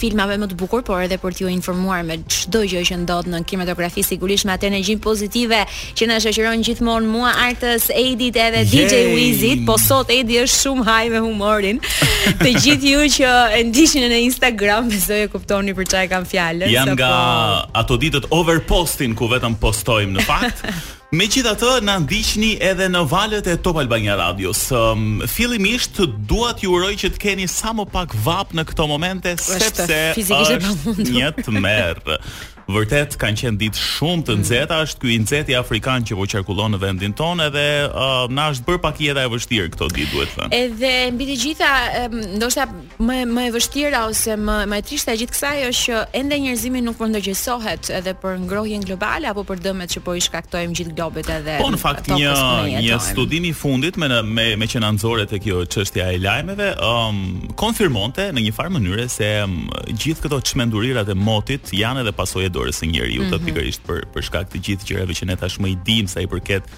filmave më të bukur, por edhe për t'ju informuar me çdo gjë që ndodh në kinematografi, sigurisht me atë energjinë pozitive që na shoqëron gjithmonë mua, Artës, Edit edhe DJ Wizit. Po sot Edi është shumë haj me humorin. të gjithë ju që e ndiqni në Instagram, besoj e kuptoni për çfarë e kam fjalën. Jam nga ato ditët overposting ku vetëm postojmë në fakt. Megjithatë, na ndiqni edhe në valët e Top Albania Radios. Fillimisht, dua t'ju uroj që të keni sa më pak vapë në këto momente, sepse është një tmerr. Vërtet kanë qenë ditë shumë të nxehta, është ky i nxehti afrikan që po qarkullon në vendin tonë edhe uh, na është bërë pak jeta e vështirë këto ditë duhet thënë. Edhe mbi të gjitha, ndoshta Më e vështira ose më e trishta e gjithë kësaj është që ende njerëzimi nuk po ndërgjegjësohet edhe për ngrohjen globale apo për dëmet që po i shkaktojmë gjithë globit edhe Po në fakt një studim i fundit meqë na nxorë te kjo çështja e lajmeve, um, konfirmonte në një farë mënyre se um, gjithë këto çmendurirat e motit janë edhe pasojë e dorës së njeriut, mm -hmm. pikërisht për shkak të gjithë gjërave që ne tashmë i dimë sa i përket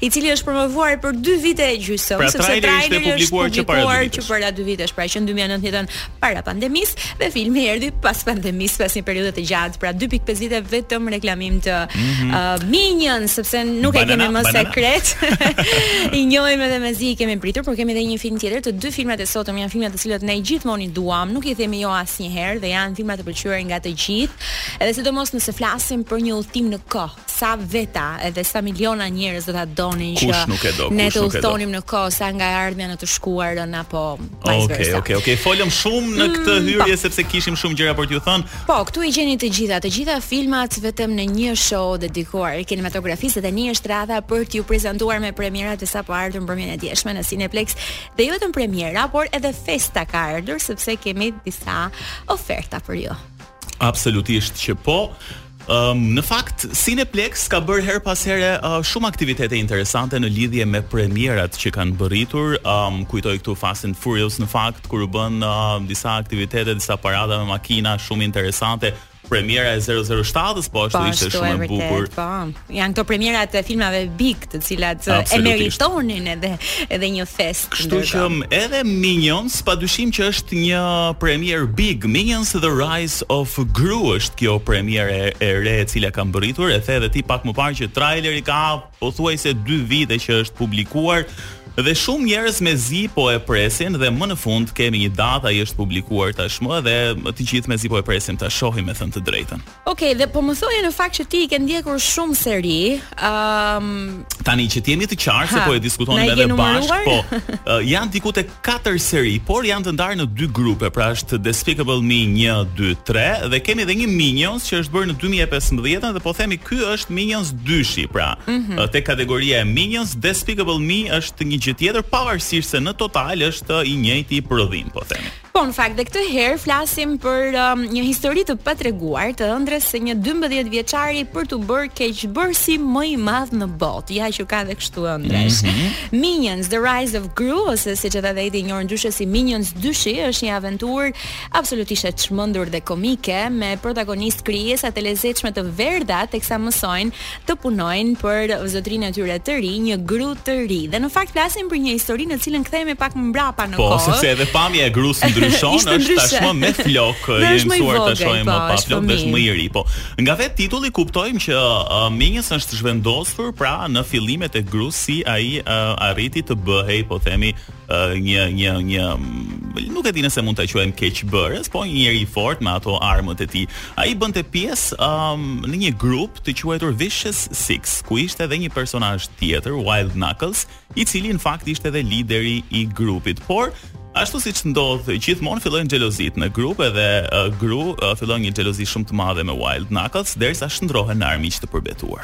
i cili është promovuar për dy vite e gjysmë, pra, sepse traileri ishte publikuar që para dy vitesh. Që para dy vitesh, pra që në 2019 para pandemisë dhe filmi erdhi pas pandemisë pas një periudhe të gjatë, pra 2.5 vite vetëm reklamim të mm -hmm. uh, Minion, sepse nuk e kemi më sekret. I njohim edhe mezi i kemi pritur, por kemi edhe një film tjetër, të dy filmat e sotëm janë filma të cilët ne gjithmonë i duam, nuk i themi jo asnjëherë dhe janë filma të pëlqyer nga të gjithë, edhe sidomos nëse flasim për një udhëtim në kohë. sa veta edhe sa miliona njerëz do ta donin që kush nuk e do, ne të udhëtonim në kohë sa nga e ardhmja në të shkuarën apo vice versa. Okej, okej, okej. Folëm shumë në mm, këtë mm, hyrje sepse kishim shumë gjëra për t'ju thënë. Po, këtu i gjeni të gjitha, të gjitha filmat vetëm në një show dedikuar kinematografisë dhe tani është radha për t'ju prezantuar me premierat e sapoardhura mbrëmjen e djeshme në Cineplex. Dhe jo vetëm premiera, por edhe festa ka ardhur sepse kemi disa oferta për ju. Absolutisht që po. Um, në fakt, Cineplex ka bërë herë pas here uh, shumë aktivitete interesante në lidhje me premierat që kanë mbërritur. Um, kujtoj këtu Fast and Furious në fakt, kur u bënë uh, disa aktivitete, disa parada me makina shumë interesante. Premiera e 007-s po ashtu ishte shumë e bukur. Po. Janë këto premierat e filmave big, të cilat e meritonin edhe një festë. Kështu që edhe Minions, padyshim që është një premierë big, Minions The Rise of Gru është kjo premiera e re e cila ka mbërritur, e the edhe ti pak më parë që traileri ka pothuajse 2 vite që është publikuar, Dhe shumë njerëz mezi po e presin dhe më në fund kemi një datë ai është publikuar tashmë dhe të gjithë mezi po e presim ta shohim me thënë të drejtën. Okej, dhe po më thoje në fakt që ti i ke ndjekur shumë seri, ëm Tani që të jemi të qartë se Ha, po e na diskutonim i ke edhe bashkë, numëruar? po ë, janë diku tek 4 seri, por janë të ndarë në dy grupe, pra është Despicable Me 1, 2, 3 dhe kemi edhe një Minions që është bërë në 2015 dhe po themi ky është Minions dyshi, pra Mhm. ë, tek kategoria e Minions Despicable Me është një gjë tjetër pavarësisht se në total është ë, i njëjti prodhim, po themi. Po në fakt dhe këtë herë flasim për um, një histori të patreguar të ëndrrës së një 12 vjeçari për t'u bërë keqbërësi më i madh në botë. Ja që ka dhe kështu ëndrrash. Mm -hmm. Minions The Rise of Gru ose siç e the vetë i njohur ndryshe si Minions 2 është një aventurë absolutisht e çmendur dhe komike me protagonistë krijesa të lezetshme të verdha teksa mësojnë të punojnë për zotërinë e tyre të ri, një Gru të ri. Dhe në fakt flasim për një histori në cilën kthehemi pak më mbrapa në po, kohë. Po, sepse edhe pamja e Grusë ndryshon, është ndryshe. tashmë me flokë, jemi mësuar ta shohim po, më pa flokë, dhe është më i ri. Po, nga vetë titulli kuptojmë që uh, Minions është zhvendosur pra në fillimet e Grusë si ai uh, arriti të bëhej, po themi, uh, një një një nuk e di nëse mund ta quajmë keqbërës, po një njeri i fortë me ato armët e tij. Ai bënte pjesë um, në një grup të quajtur Vicious Six, ku ishte edhe një personazh tjetër, Wild Knuckles, i cili në fakt ishte edhe lideri i grupit. Por Ashtu siç ndodh, gjithmonë fillojnë xhelozitë në grup edhe uh, Gru uh, fillon një xhelozi shumë të madhe me Wild Knuckles, derisa shndërrohen në armiq të përbetuar.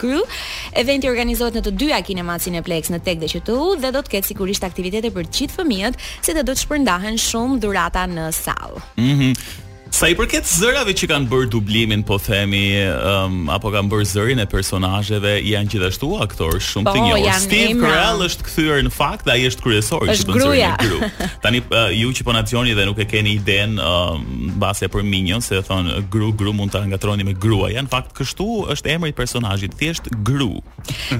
Gru. Eventi organizohet në të dyja kinematë Cineplexx në TEG dhe QTU dhe do të ketë sigurisht aktivitete për të gjithë fëmijët, si dhe do të shpërndahen shumë dhurata në sallë. Mhm. Sa i përket zërave që kanë bërë dublimin, po themi, um, apo kanë bërë zërin e personazheve, janë gjithashtu aktorë shumë po, të njohur. Steve Carell është kthyer në fakt dhe ai është kryesori që bën zërin e Gru. Tani uh, ju që po na dëgjoni dhe nuk e keni idenë, um, mbase për Minions e thonë Gru, Gru mund ta ngatërroni me gruaja. Në fakt Kështu është emri i personazhit, thjesht Gru.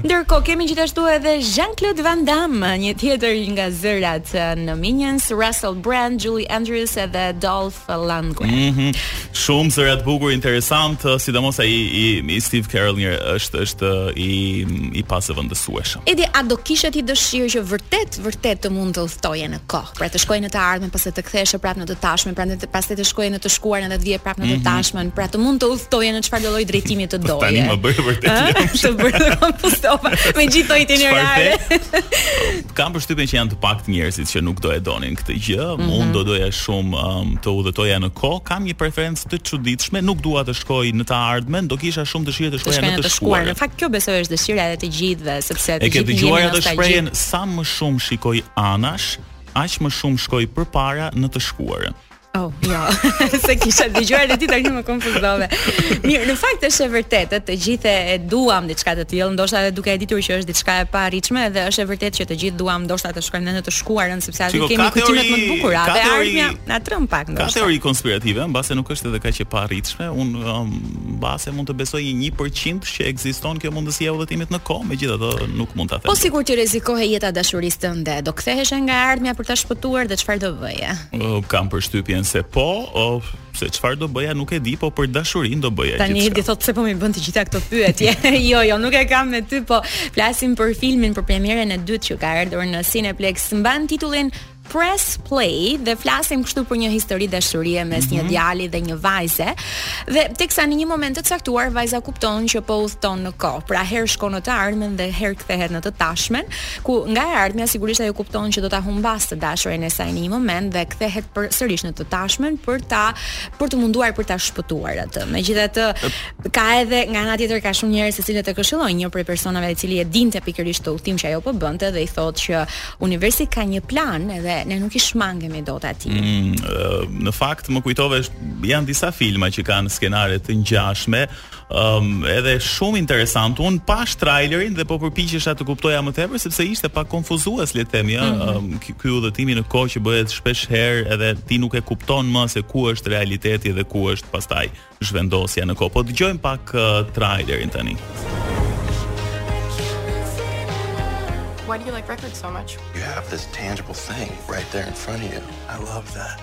Ndërkohë kemi gjithashtu edhe Jean-Claude Van Damme, një tjetër nga zërat në Minions, Russell Brand, Julie Andrews edhe Dolph Lundgren. Mm -hmm. Shumë zëra të bukur, interesantë, sidomos ai i, i Steve Carell-it është është i i pazëvendësueshëm. Edi, a do kishe ti dëshirë që vërtet vërtet të mund të udhëtoje në kohë? Pra të shkoje në të ardhmen, pastaj të ktheheshe prapë në të tashmen, pra të pastaj të shkoje në të shkuarën dhe të vije prapë në të mhm. tashmen, pra të mund të udhëtoje në çfarë lloj drejtimi të doje. Tani më bëj vërtet. Të bëj ta kompozova me gjithë itinerare. Kam përshtypjen që janë të paktë njerëzit që nuk do e donin këtë gjë. Mhm. Unë do doja shumë um, të udhëtoja në kohë. Kam një preferencë të çuditshme, nuk dua të shkoj në të ardhmen, do kisha shumë dëshirë të shkoja në të shkuarën. Në fakt kjo besoj është dëshira e të gjithëve, sepse të gjithë jemi në këtë gjë. E ke dëgjuar atë shprehjen sa më shumë shikoj anash, aq më shumë shkoj përpara në të shkuarën. Oh, jo. S'e kisha dëgjuar, ti tani më konfuzove. Mirë, në fakt është e vërtetë, të gjithë e duam diçka të tillë, ndoshta edhe duke e ditur që është diçka e paarritshme dhe është e vërtetë që të gjithë duam ndoshta të shkojmë në të shkuarën sepse aty kemi kujtimet më të bukura dhe e ardhmja na tremb pak ndoshta. Ka teori konspirative, mbase nuk është edhe kaq e paarritshme. Unë um, mbase mund të besoj një 1% që ekziston kjo mundësi e udhëtimit në kohë, megjithatë nuk mund ta them. Po sikur të rrezikohej jeta e dashurisë tënde, do ktheheshe nga e ardhmja për ta shpëtuar dhe çfarë do bëje? Uh, kam përshtypjen se po, uh, se çfarë do bëja nuk e di, po për dashurinë do bëja gjithçka. Tani Edi thotë se po m'i bën të gjitha këto pyetje. jo, jo, nuk e kam me ty, po flasim për filmin për premierën e dytë që ka ardhur në Cineplex. Mban titullin Press Play dhe flasim kështu për një histori dashurie mes një djali dhe një vajze. Dhe teksa në një moment të caktuar vajza kupton që po udhton në kohë, pra herë shkon në të ardhmen dhe herë kthehet në të tashmen, ku nga e ardhmja sigurisht ajo kupton që do ta humbasë të dashurin e saj në një moment dhe kthehet përsëri në të tashmen për ta për t'u munduar për ta shpëtuar atë. Megjithatë ka edhe nga ana tjetër ka shumë njerëz të cilët e këshillojnë një prej personave i cili e dinte pikërisht këtë udhëtim që ajo po bënte dhe i thotë që Universi ka një plan dhe ne nuk i shmangemi dot atij. Mm, në fakt më kujtove janë disa filma që kanë skenare të ngjashme, um, edhe shumë interesant. Unë pashë trailerin dhe po përpiqesha të kuptoja më tepër sepse ishte pak konfuzues le të themi, ëh, mhm. um, ky, ky udhëtimi në kohë që bëhet shpesh herë edhe ti nuk e kupton më se ku është realiteti dhe ku është pastaj zhvendosja në kohë. Po dëgjojmë pak uh, trailerin tani. Why do you like records so much? You have this tangible thing right there in front of you. I love that.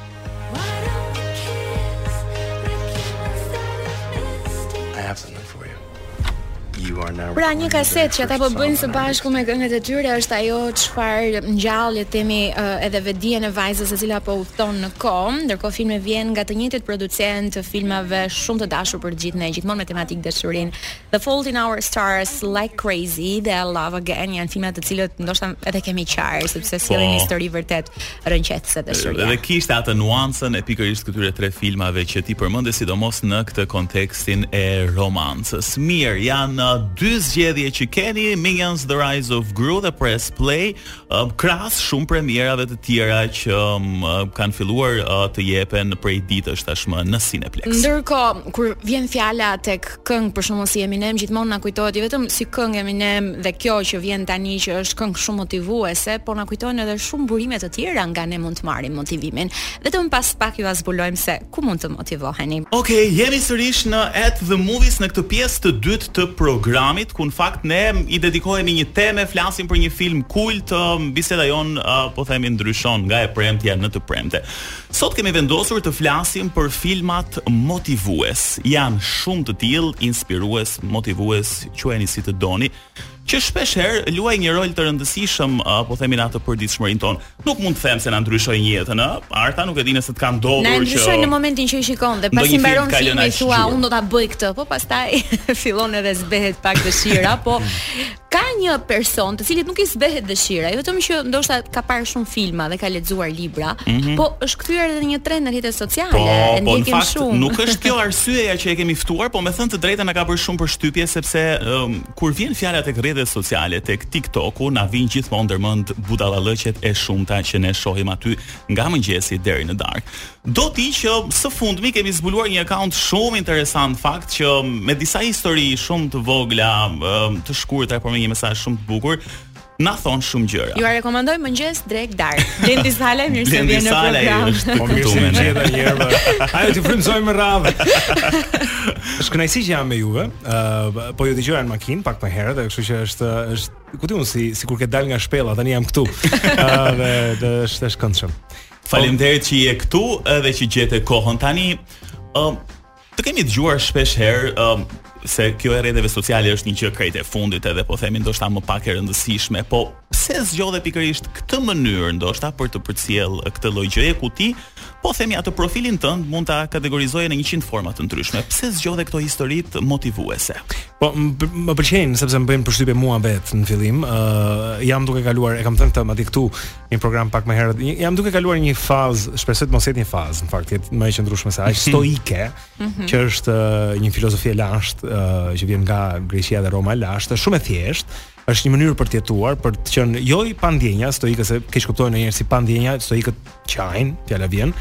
I have something for you. Pra një kasetë që ata po bëjnë së bashku me këngët e tyre është ajo çfarë ngjall le të themi edhe vetëdijen e vajzës e cila po udhton në kohë, ndërkohë filmi vjen nga të njëjtit producentë të filmave shumë të dashur për të gjithë ne, gjithmonë me tematikë dashurinë. The Fault in Our Stars, Like Crazy dhe Love Again janë filma me të cilët ndoshta edhe kemi qarë sepse sjellin po. histori vërtet. rrënqethëse dashurie. Dhe kishte atë nuancën e pikërisht këtyre tre filmave që ti përmende sidomos në këtë kontekstin e romancës. Mirë, janë uh, dy zgjedhje që keni Minions The Rise of Gru dhe Press Play, um, krahas shumë premierave të tjera që um, uh, kanë filluar uh, të jepen prej ditësh tashmë në Cineplex. Ndërkohë, kur vjen fjala tek këngë për shembull si Eminem gjithmonë na kujtohet jo vetëm si këngë Eminem dhe kjo që vjen tani që është këngë shumë motivuese, por na kujtojnë edhe shumë burime të tjera nga ne mund të marrim motivimin. Vetëm pas pak ju zbulojmë se ku mund të motivoheni. Okej, jemi sërish në At the Movies në këtë pjesë të dytë të programit, ku në fakt ne i dedikohemi një teme, flasim për një film kult, biseda jon po themi ndryshon nga e premtja në të premte. Sot kemi vendosur të flasim për filmat motivues. Janë shumë të tillë, inspirues, motivues, quajeni si të doni, që shpesh herë luajnë një rol të rëndësishëm, po themi në atë përditshmërinë tonë. Nuk mund të them se na ndryshojnë jetën, ë? Arta nuk e di nëse të ka ndodhur që Na ndryshojnë në momentin që i shikon dhe pasi mbaron filmi thua unë do ta bëj këtë, po pastaj fillon edhe zbehet pak dëshira, po Ka një person të cilit nuk i zbehet dëshira, jo vetëm që ndoshta ka parë shumë filma dhe ka lexuar libra, mm -hmm. po është kthyer edhe në një trend në rrjetet sociale, po, e po, ndjekim po, shumë. Nuk është kjo arsyeja që e kemi ftuar, po me thënë të drejtën na ka bërë shumë përshtypje sepse um, kur vjen fjala tek rrjetet sociale, tek TikTok-u, na vijnë gjithmonë ndërmend budallallëqet e shumta që ne shohim aty nga mëngjesi deri në darkë. Do ti që së fundmi kemi zbuluar një account shumë interesant fakt që me disa histori shumë të vogla, të shkurtra por me një mesazh shumë të bukur, na thonë shumë gjëra. Ju rekomandoj mëngjes drek dark. Blendi Sala mirë se vjen në program. Po mirë se vjen edhe një herë. Hajde frymëzoje me radhë. Është kënaqësi që jam me juve. Ë po ju dëgjoja në makinë pak më herët, kështu që është është ku di unë si sikur ke dal nga shpella, tani jam këtu. Ë dhe është është këndshëm. Faleminderit që je këtu edhe që gjete kohën tani. Ëm um, të kemi dëgjuar shpesh herë um, se kjo e rrjeteve sociale është një gjë krejt e fundit edhe po themi ndoshta më pak e rëndësishme, po pse zgjodhe pikërisht këtë mënyrë ndoshta për të përcjell këtë lloj gjëje ku ti po themi atë profilin tënd mund ta kategorizoje në 100 forma të ndryshme. Pse zgjodhe këto historitë motivuese? Po më pëlqejnë sepse më bëjnë përshtypje mua vetë në fillim. Ë uh, jam duke kaluar, e kam thënë këtë madje këtu, një program pak më herët. Jam duke kaluar një fazë, shpresoj të mos jetë një fazë, në fakt, jetë më e qëndrueshme se aq mhm. stoike, mm -hmm. që është uh, një filozofi e lashtë uh, që vjen nga Greqia dhe Roma e lashtë, shumë e thjeshtë, është një mënyrë për të jetuar, për të qenë jo pa ndjenja, stoikët i keqkuptojnë ndonjëherë si pa ndjenja, stoikët qajnë, fjala vjen.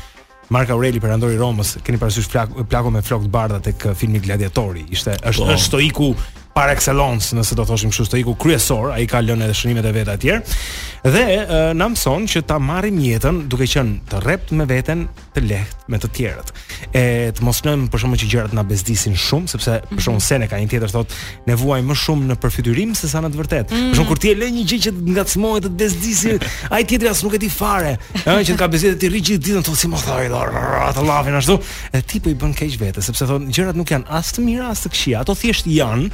Mark Aureli perandori i Romës, keni parasysh plaku, plaku me flokë të bardha tek eh, filmi Gladiatori. Ishte është po. është stoiku par excellence, nëse do thoshim kështu, stoiku kryesor, ai ka lënë edhe shënimet e veta e tjerë. Dhe uh, na mëson që ta marrim jetën duke qenë të rrept me veten, të lehtë me të tjerët. E të mos lejojmë për shembull që gjërat na bezdisin shumë, sepse për shembull mhm. Seneca një tjetër thotë ne vuajm më shumë në përfytyrim se sa në të vërtetë. Mm. Por kur ti e lë një gjë që të ngacmojë, të bezdisi, ai tjetri as nuk e di fare. Ëh, që të ka bezdisë ti rri gjithë ditën thotë si më tha, ore, atë llafin ashtu. E ti po i bën keq vetes, sepse thonë gjërat nuk janë as të mira as të këqija, ato thjesht janë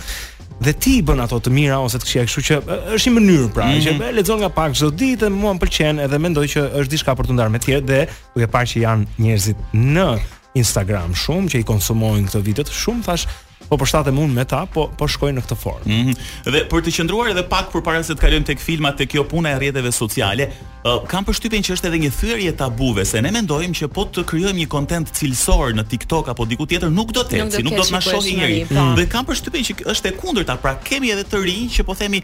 dhe ti i bën ato të mira ose të këqija, kështu që është një mënyrë pra, mm -hmm. që e lexon nga pak çdo ditë, mua m'pëlqen edhe mendoj që është diçka për të ndarë me të tjerë dhe duke parë që janë njerëzit në Instagram shumë që i konsumojnë këto videot, shumë thashë, po përshtatem unë me ta, po po shkoj në këtë formë. Mm -hmm. Dhe për të qëndruar edhe pak përpara se të kalojmë tek filmat tek kjo puna e rrjeteve sociale, uh, kam përshtypjen që është edhe një thyerje tabuje se ne mendojmë që po të krijojmë një kontent cilësor në TikTok apo diku tjetër nuk do të ecë, nuk do të na shohë njeri. Mm. Dhe kam përshtypjen që është e kundërta, pra kemi edhe të rinj që po themi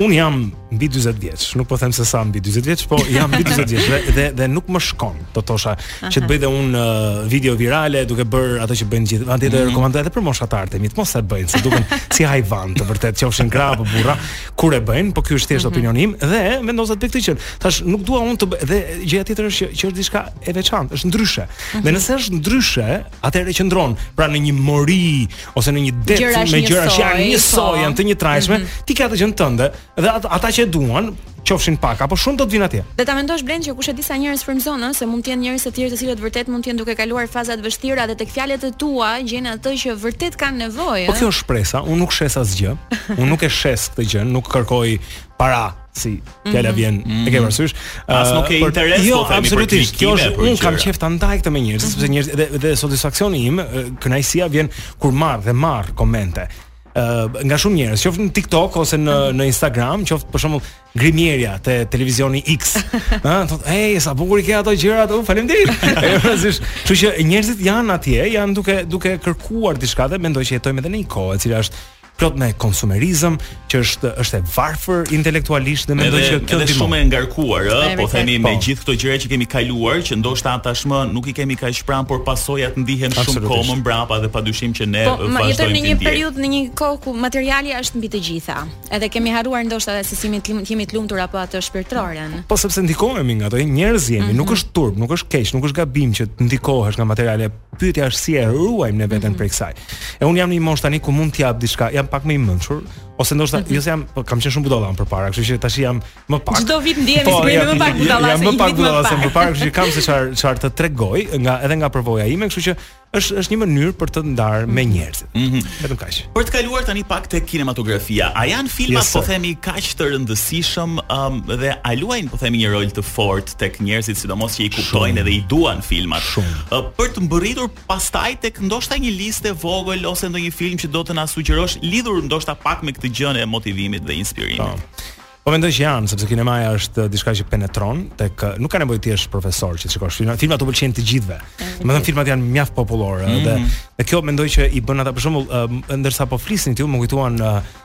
Un jam mbi 40 vjeç, nuk po them se sa mbi 40 vjeç, po jam mbi 40 vjeç dhe, dhe dhe nuk më shkon, thosha, që të bëj dhe un uh, video virale duke bër ato që bëjnë të gjithë. Andaj do mhm. rekomandoj edhe për moshatarët e mi, të mos e bëjnë, se duken si hajvanë të vërtetë, qofshin gra apo burra, kur e bëjnë, po ky është thjesht mhm. opinioni im dhe vendosa të bëj këtë gjë. Thash nuk dua un të bëj dhe gjëja tjetër është që, që është diçka e veçantë, është ndryshe. Mhm. Dhe nëse është ndryshe, atëherë qëndron pra në një mori ose në një det me gjëra që janë njësoj, po. janë të njëtrajtshme, mm -hmm. ti ke atë gjënë tënde dhe at ata që e duan, qofshin pak apo shumë do të vijnë atje. Dhe ta mendosh Blend që kush e di sa njerëz frymëzon, ëh, se mund të jenë njerëz të tjerë të cilët vërtet mund të jenë duke kaluar faza të vështira dhe tek fjalët e tua gjejnë atë që vërtet kanë nevojë. Po kjo është shpresa, unë nuk shes asgjë. Unë nuk e shes këtë gjë, nuk kërkoj para si fjala mhm. vjen mm -hmm. e ke mhm. parasysh as nuk ke uh, interes jo, po themi absolutisht kjo është un kam qejf ta ndaj këtë me njerëz mm -hmm. sepse mhm. njerëz dhe dhe satisfaksioni im kënaqësia vjen kur marr dhe marr komente uh, nga shumë njerëz qoftë në TikTok ose në mm -hmm. në Instagram qoftë për shembull grimierja te televizioni X ha thotë ej sa bukur i ke ato gjëra ato faleminderit kështu që njerëzit janë atje janë duke duke kërkuar diçka dhe mendoj që jetojmë edhe në një kohë e cila është plot me konsumerizëm që është është e varfër intelektualisht dhe mendoj që kjo është shumë e ngarkuar, ëh, po themi me po. gjithë këto gjëra që kemi kaluar, që ndoshta tashmë nuk i kemi kaq pranë, por pasojat ndihen shumë kohë më mbrapa dhe padyshim që ne po, vazhdojmë të jetojmë në një periudhë në një kohë ku materiali është mbi të gjitha. Edhe kemi harruar ndoshta edhe se si të jemi të lumtur apo atë shpirtëroren. Po sepse ndikohemi nga ato njerëz jemi, mm -hmm. nuk mhm. është turp, nuk është keq, nuk është gabim që ndikohesh nga materialja Pyetja është si e ruajmë ne veten mm -hmm. prej kësaj. E un jam në një moshë tani ku mund të jap diçka, jam pak më i mençur, ose ndoshta mm -hmm. jo se jam po, kam qenë shumë budalla më përpara, kështu që tash jam më pak. Çdo vit ndihemi po, si më pak budalla. Jam më pak budalla se më parë, kështu që kam se çfarë çfarë të tregoj nga edhe nga përvoja ime, kështu që është është një mënyrë për të ndarë me mhm. njerëzit. Mm -hmm. Vetëm kaq. Për të kaluar tani pak te kinematografia, a janë filma yes, po themi kaq të rëndësishëm um, dhe a luajnë po themi një rol të fortë tek njerëzit sidomos që i kuptojnë edhe i duan filmat. Shumë. Për të mbërritur pastaj tek ndoshta një listë e vogël ose ndonjë film që do të na sugjerosh lidhur ndoshta pak me këtë gjënë e motivimit dhe inspirimit. Po. Po mendoj që janë, sepse kinemaja është diçka që penetron tek nuk ka nevojë të jesh profesor që të shikosh filma. Filmat u pëlqejnë të gjithëve. Domethënë filmat janë mjaft popullore mm -hmm. dhe dhe kjo mendoj që i bën ata për shembull ndërsa po flisni ti, m'u kujtuan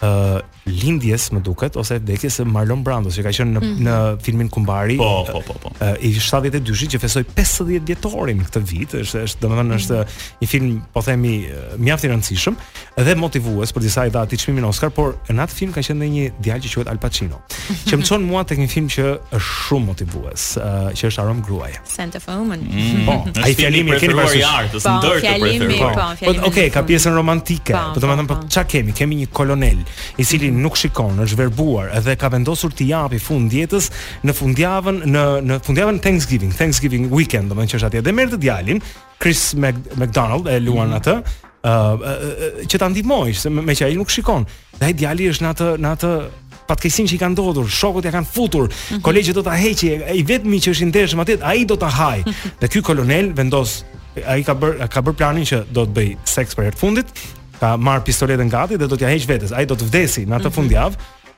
ë uh, lindjes më duket ose vdekjes së Marlon Brandos që ka qenë në mm -hmm. në filmin Kumbari. Po, po, po, po. Uh, I 72-shit që festoi 50 vjetorin këtë vit, është është domethënë mm -hmm. është një film po themi mjaft i rëndësishëm dhe motivues për disa i dha atë çmimin Oscar, por në atë film ka qenë edhe një djalë që quhet Al Pacino. që më çon mua tek një film që është shumë motivues, uh, që është Aromë Gruaje. Scent of a Woman. Mm. Po, ai fjalimi keni parasysh. I artës, po, ndër të preferuar. Po, po, po, po okay, ka pjesën romantike. Po, po domethënë po ç'a kemi? Kemi një kolonel i cili mhm. nuk shikon, është verbuar dhe ka vendosur t'i japi fund jetës në fundjavën në në fundjavën Thanksgiving, Thanksgiving weekend, domethënë që është atje. Dhe merr atë djalin, Chris Mac McDonald e luan mm -hmm. atë, ë uh, uh, që ta ndihmojë, se me që ai nuk shikon. Dhe ai djali është në atë në atë fatkeqësinë që i kanë ndodhur, shokët ja kanë futur, mm -hmm. kolegji do ta heqi, i vetmi që është i ndershëm atje, ai do ta hajë. Mm -hmm. Dhe ky kolonel vendos ai ka bërë ka bërë planin që do të bëjë seks për herë të fundit, ka marrë pistoletën gati dhe do t'ja heqë vetes. Ai do të vdesi në atë mm -hmm. fundjavë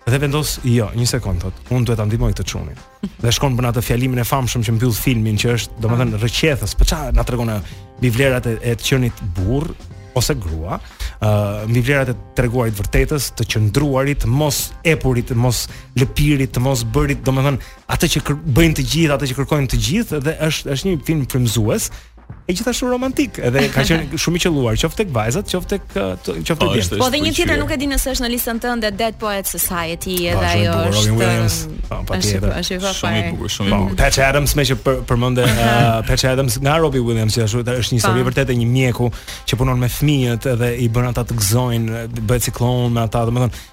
dhe vendos jo, një sekond, unë duhet ta ndihmoj këtë çunin. dhe shkon bën atë fjalimin e famshëm që mbyll filmin që është domethënë rrëqethës, po çfarë na tregon ajo mbi vlerat e, e të qenit burrë ose grua, ë uh, mbi vlerat e të treguarit të vërtetës, të qëndruarit, mos epurit, mos lëpirit, të mos bërit, domethënë atë që bëjnë të gjithë, atë që kërkojnë të gjithë dhe është është një film frymëzues e gjithashtu romantik edhe ka qenë shumë i qëlluar qoftë tek vajzat qoftë tek qoftë po, tek po dhe një tjetër nuk e di nëse është në listën tënde Dead Poets Society po, edhe ajo është po, patjetër është shumë i bukur shumë i bukur Patch Adams meqë përmende Patch Adams nga Robin Williams që është është një histori e vërtetë e një mjeku që punon me fëmijët edhe i bën ata të gëzojnë bëhet si kllon me ata domethënë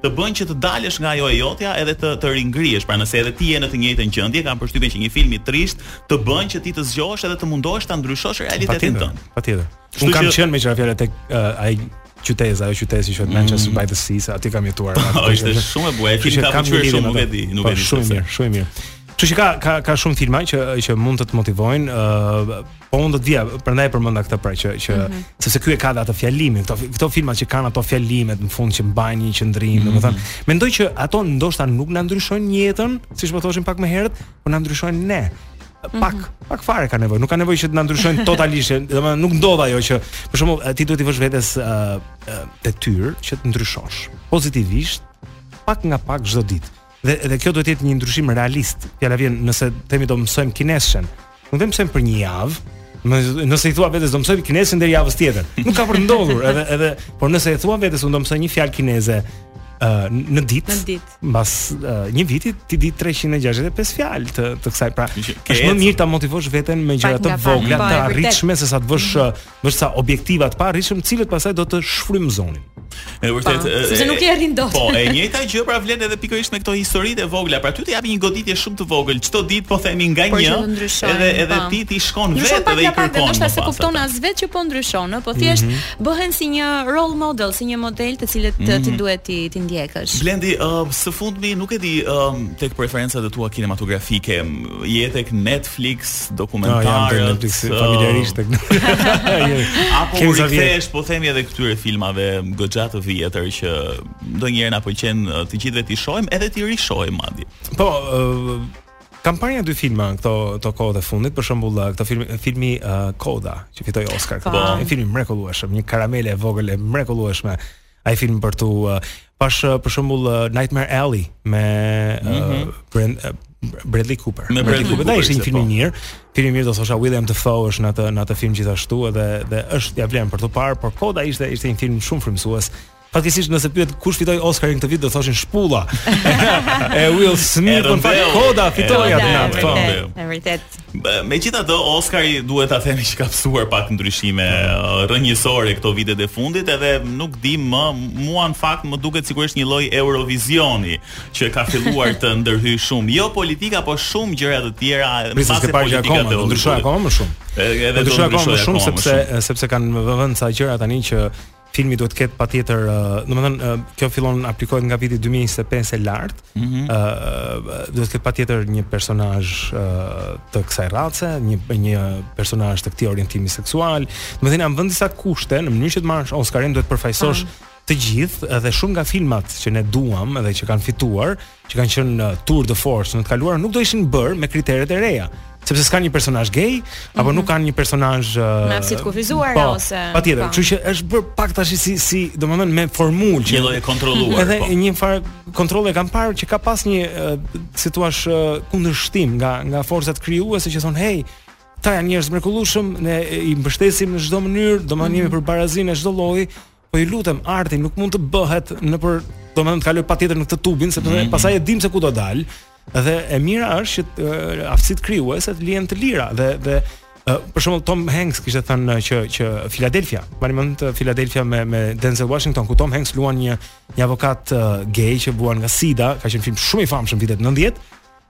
të bën që të dalësh nga ajo e jotja edhe të të ringrihesh. Pra nëse edhe ti je në të njëjtën gjendje, kam përshtypjen që një film i trisht të bën që ti të zgjohesh edhe të mundohesh ta ndryshosh realitetin tënd. Patjetër. Unë kam qenë meqë ra fjala tek uh, ai qytez, ajo qyteza që është mm. Manchester by the Sea, aty kam jetuar. Po, është shumë e bukur. Ti ka qenë shumë nuk e di, nuk e po, di. Shumë mirë, shumë mirë. Kështu që ka ka ka shumë filma që që mund të të motivojnë, ë uh, Po unë do të vija, prandaj e përmenda këtë pra që që mm -hmm. sepse ky e ka atë fjalimin, këto këto filma që kanë ato fjalimet në fund që mbajnë një qëndrim, mm -hmm. domethënë, mendoj që ato ndoshta nuk na ndryshojnë jetën, siç po thoshim pak më herët, por na ndryshojnë ne pak mm -hmm. pak fare ka nevojë, nuk ka nevojë që të na ndryshojnë totalisht. Domethënë nuk ndodh ajo që për shembull ti duhet t'i vësh vetes ë uh, detyrë që të ndryshosh pozitivisht pak nga pak çdo ditë. Dhe dhe kjo duhet të jetë një ndryshim realist. Fjala vjen nëse themi do mësojmë kinezçen. Nuk do mësojmë për një javë. Nëse i thua vetes do mësoj kinezçen deri javës tjetër. Nuk ka për të ndodhur, edhe edhe, por nëse i thua vetes unë do mësoj një fjalë kineze ë uh, në ditë. Në ditë. Mbas uh, një viti ti di 365 fjalë të të kësaj. Pra, është më mirë ta motivosh veten me gjëra të vogla, të arritshme se sa të vësh uh, Ca objektiva të paarritshëm, të cilët pastaj do të shfrymëzojnë. E vërtet, po, sepse nuk i arrin dot. Po, e njëjta gjë pra vlen edhe pikërisht me këto historitë e vogla. Pra ty të japin një goditje shumë të vogël, çdo ditë po themi nga po, një, edhe edhe po. ti ti shkon vetë dhe i kërkon. Ndoshta se kupton as vetë që po ndryshon, po thjesht mhm. bëhen si një role model, si një model të cilët ti mhm. duhet ti t'i ndjekësh. Blendi, së fundmi nuk e di tek preferencat e tua kinematografike, je tek Netflix, dokumentarët, familjarisht tek. Apo u rikthehesh, po themi edhe këtyre filmave goxha të vjetër që ndonjëherë na pëlqen të gjithëve t'i shohim edhe t'i rishohim madje. Po, Kam parë nja dy filma këto këto kohët e fundit, për shembull këto filmi filmi uh, Koda, që fitoi Oscar. Po, një film i mrekullueshëm, një karamele e vogël e mrekullueshme. ai film për t'u parë. Pashë për shembull Nightmare Alley me mm -hmm. uh, Brand, uh, Bradley Cooper. Me Bradley Cooper, Cooper ishte një film i po. mirë. Film i mirë do thosha Willem Dafoe është në atë në atë film gjithashtu edhe dhe është ia vlen për të parë, por Koda ishte ishte një film shumë frymëzues. Fatkeqësisht nëse pyet kush fitoi Oscarin këtë vit do thoshin shpulla e Will Smith, por në fakt Koda fitoi atë natë. Po. Është e vërtetë. Megjithatë, Oskari duhet ta themi që ka pësuar pak ndryshime mm. rrënjësore këto vitet e fundit, edhe nuk di më, mua në fakt më duket sikur është një lloj Eurovizioni që ka filluar të ndërhyjë shumë, jo politika, por shumë gjëra të tjera, sesa politika do të ndryshojë akoma më shumë. Edhe do të ndryshojë akoma më shumë sepse sepse kanë vënë ca gjëra tani që filmi duhet të ketë patjetër, domethënë kjo fillon aplikohet nga viti 2025 e lart. Ëh mm -hmm. uh, duhet të ketë patjetër një personazh uh, të kësaj race, një një personazh të këtij orientimi seksual. Domethënë janë vënë disa kushte në mënyrë që të marrësh Oscarin duhet të përfaqësosh të gjithë dhe shumë nga filmat që ne duam dhe që kanë fituar që kanë qenë një tour de force në të kaluarën nuk do ishin bërë me kriteret e reja, sepse s'kanë një personazh gay mm -hmm. apo mhm. nuk kanë një personazh uh, me aftësi të kufizuar po, ose patjetër, po. kështu që është bërë pak tash si si domethënë me formulë një lloj e kontrolluar. Edhe po. një farë kontrolli e kanë parë që ka pas një uh, si thua uh, kundërshtim nga nga forcat krijuese që thonë hey këta janë njerëz të mrekullueshëm, ne i mbështesim në çdo mënyrë, domethënë mm -hmm. jemi mhm. për barazinë në çdo lloj, Po ju lutem, arti nuk mund të bëhet nëpër, domethënë të kaloj patjetër në këtë tubin se mm -hmm. pastaj e dim se ku do dal. Dhe e mira është që uh, aftësitë krijuese të lihen të lira dhe dhe uh, për shembull Tom Hanks kishte thënë që që Philadelphia, e mbani mend Philadelphia me me Denzel Washington ku Tom Hanks luan një një avokat uh, gay që vuan nga SIDA, ka qenë film shumë i famshëm vitet 90.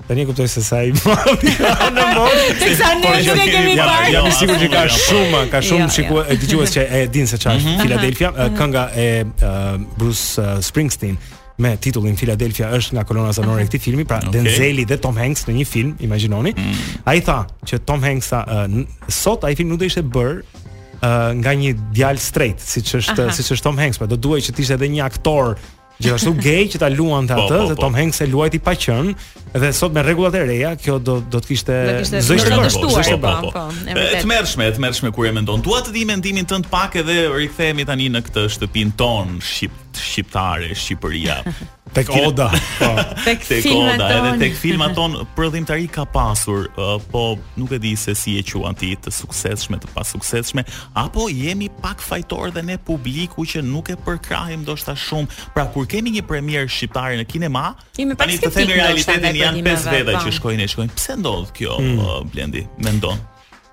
Tani e kuptoj se sa i madh jam në moshë. Teksa ne Por nuk jo, e kemi kemi parë. parë. Jam i sigurt që ka shumë, ka shumë Jo, jo. shikues e dëgjues që e din se çfarë është Philadelphia, eh, kënga e eh, Bruce eh, Springsteen me titullin Philadelphia është nga kolona zanore e këtij filmi, pra Denzeli dhe Tom Hanks në një film, imagjinoni. Ai tha që Tom Hanks tha eh, n- sot ai film nuk do ishte bërë eh, nga një djalë straight, siç është Aha. siç është Tom Hanks, pra do duhej që të ishte edhe një aktor Gjithashtu gay që ta luante po, atë po, dhe po. Tom Hanks e luajti pa qenë dhe sot me rregullat e reja kjo do do të kishte dështuar po po e tmerrshme e tmerrshme kur e mendon dua të di mendimin tënd pak edhe rikthehemi tani në këtë shtëpinë tonë shqip shqiptare Shqipëria tek Oda po tek filmat tanë edhe tek filmat tanë prodhimtari ka pasur po nuk e di se si e quan ti të suksesshme të pasuksesshme Apo jemi pak fajtor dhe ne publiku që nuk e përkrahim ndoshta shumë. Pra kur kemi një premierë shqiptare në kinema, jemi pak skeptikë. Tani të themi realitetin janë pesë veta që shkojnë e shohin. Pse ndodh kjo mm. Uh, Blendi? Mendon?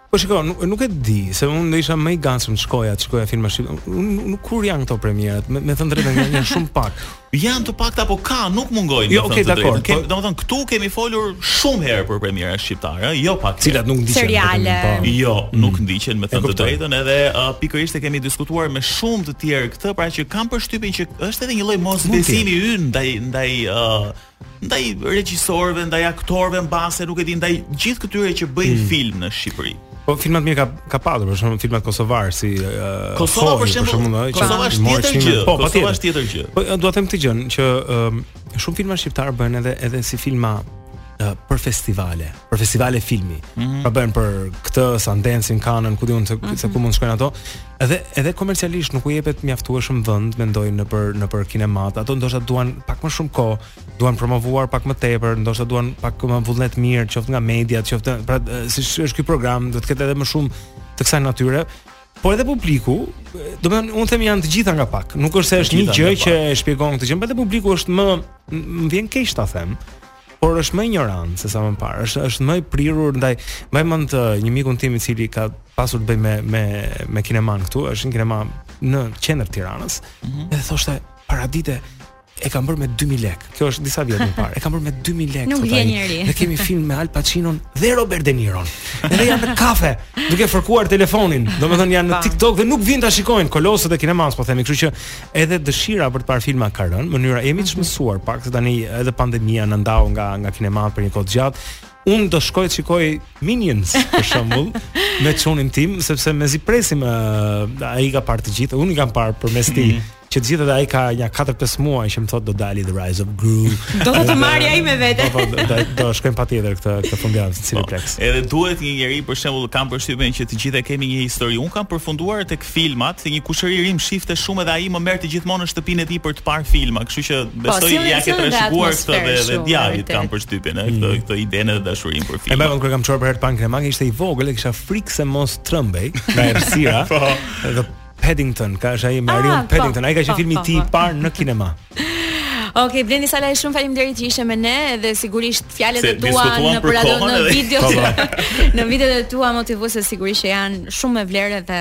Po shiko, nuk, nuk e di, se unë do isha më i gatshëm të shkoja, të shikoja filma shqip. Unë nuk kur janë këto premierat, me, me thënë të drejtën janë shumë pak. Janë të pakta, po ka, nuk mungojnë. Jo, okay, dakor. Po... Domethënë këtu kemi folur shumë herë për premiera shqiptare, jo pak. Cilat nuk ndiqen. Seriale. Po. Jo, nuk mm. ndiqen me thënë të drejtën, edhe uh, pikërisht e kemi diskutuar me shumë të tjerë këtë, pra që kam përshtypjen që është edhe një lloj mosbesimi ynë ndaj ndaj uh, ndaj regjisorëve, ndaj aktorëve mbase, nuk e di, ndaj gjithë këtyre që bëjnë mm. film në Shqipëri. Po filma të mirë ka ka patur, për shembull filmat kosovar si uh, Kosova për shembull, Kosova është tjetër gjë. Po, Kosova është tjetër gjë. Po dua të them këtë gjë që uh, shumë filma shqiptarë bëhen edhe edhe si filma uh, për festivale. për festivale filmi. Mm -hmm. Pra bëhen për këtë Sundance-in, Kanën, ku di unë se mm -hmm. ku mund të shkojnë ato. Edhe edhe komercialisht nuk u jepet mjaftueshëm vend, mendoj nëpër nëpër kinemat. Ato ndoshta duan pak më shumë kohë, duan promovuar pak më tepër, ndoshta duan pak më vullnet mirë, qoftë nga media, qoftë pra si është ky program, do të ketë edhe më shumë të kësaj natyre. Por edhe publiku, domethënë, unë them janë të gjitha nga pak. Nuk është se është një gjë që e shpjegon këtë gjë, por edhe publiku është më më vjen keq ta them. por është më injorant se sa më parë. Është është më i prirur ndaj mbaj mend uh, një mikun tim i cili ka pasur të bëjë me me me kineman këtu, është një kinema në qendër të Tiranës. Mm -hmm. Dhe thoshte paradite e kam bërë me 2000 lekë. Kjo është disa vjet më parë. E kam bërë me 2000 lekë. Nuk vjen njeri. Ne kemi film me Al Pacino dhe Robert De Niro. Edhe janë në kafe, duke fërkuar telefonin. Domethënë janë në TikTok dhe nuk vijnë ta shikojnë kolosët e kinemas, po themi, kështu që edhe dëshira për të parë filma ka rënë, mënyra jemi të mhm. mësuar pak se tani edhe pandemia na ndau nga nga kinema për një kohë të gjatë. Un do shkoj të shikoj Minions për shembull me çunin tim sepse mezi presim uh, ai ka parë të gjithë, un i kam parë përmes tij. Mm -hmm që të gjithë dhe ai ka një 4-5 muaj që më thotë do dalë The Rise of Gru. Do të të marrë ai me vete. Po, po, do do shkojmë patjetër këtë këtë fundjavë në Cineplex. Po, edhe duhet një njerëz për shembull kam përshtypjen që të gjithë e kemi një histori. Un kam përfunduar tek filmat, se një kushëri im shifte shumë edhe ai më merrte gjithmonë në shtëpinë e tij për të parë filma, kështu që po, besoj se ia ke trashëguar këtë dhe dhe djalit kam përshtypjen, këtë mm. këtë idenë dhe dashurinë për filma. E mbaj mend kur kam çuar për herë të parë në kinema, ishte i vogël, dhe kisha frikë se mos trëmbej nga errësira. Po. Dhe Paddington, ka është ai Marion ah, po, Paddington, ai ka qenë po, filmi i po, tij i parë në kinema. Ok, Blendi Salaj, shumë faleminderit që ishe me ne dhe sigurisht fjalët e tua nëpër ato në video. Po, po. Në videot e tua motivuese sigurisht që janë shumë me vlerë dhe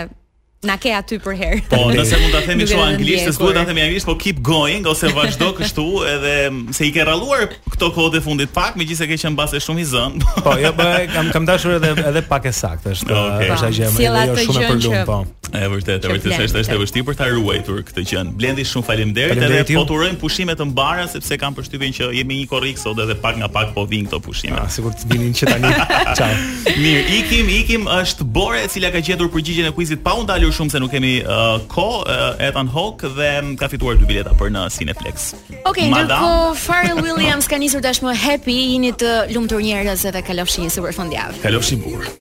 na ke aty përherë. Po, nëse mund ta themi kështu anglisht, s'duhet ta themi anglisht, po keep going ose vazhdo kështu edhe se i ke rralluar Këto kohët e fundit pak, megjithëse ke qenë mbase shumë i zënë. Po, jo, po e kam kam dashur edhe edhe pak e saktë, është okay. është ajo gjë, edhe jo shumë e përlum, po. E vërtetë, e vërtetë është është e vështirë për ta ruajtur këtë gjë. Blendi shumë faleminderit edhe po të urojmë pushime të mbara sepse kam përshtypjen që jemi një korrik sot edhe pak nga pak po vijnë këto pushime. Ah, sikur të vinin që tani. Ciao. Mirë, ikim, ikim është Bore e cila ka gjetur përgjigjen e kuizit pa u ndalur shumë se nuk kemi uh, kohë, uh, Ethan Hawke dhe ka fituar dy bileta për në Cineplex. Ok, ndërkohë Pharrell Williams ka nisur tashmë Happy, jini të lumtur njerëz edhe kalofshi një super fundjavë. Kalofshi bukur.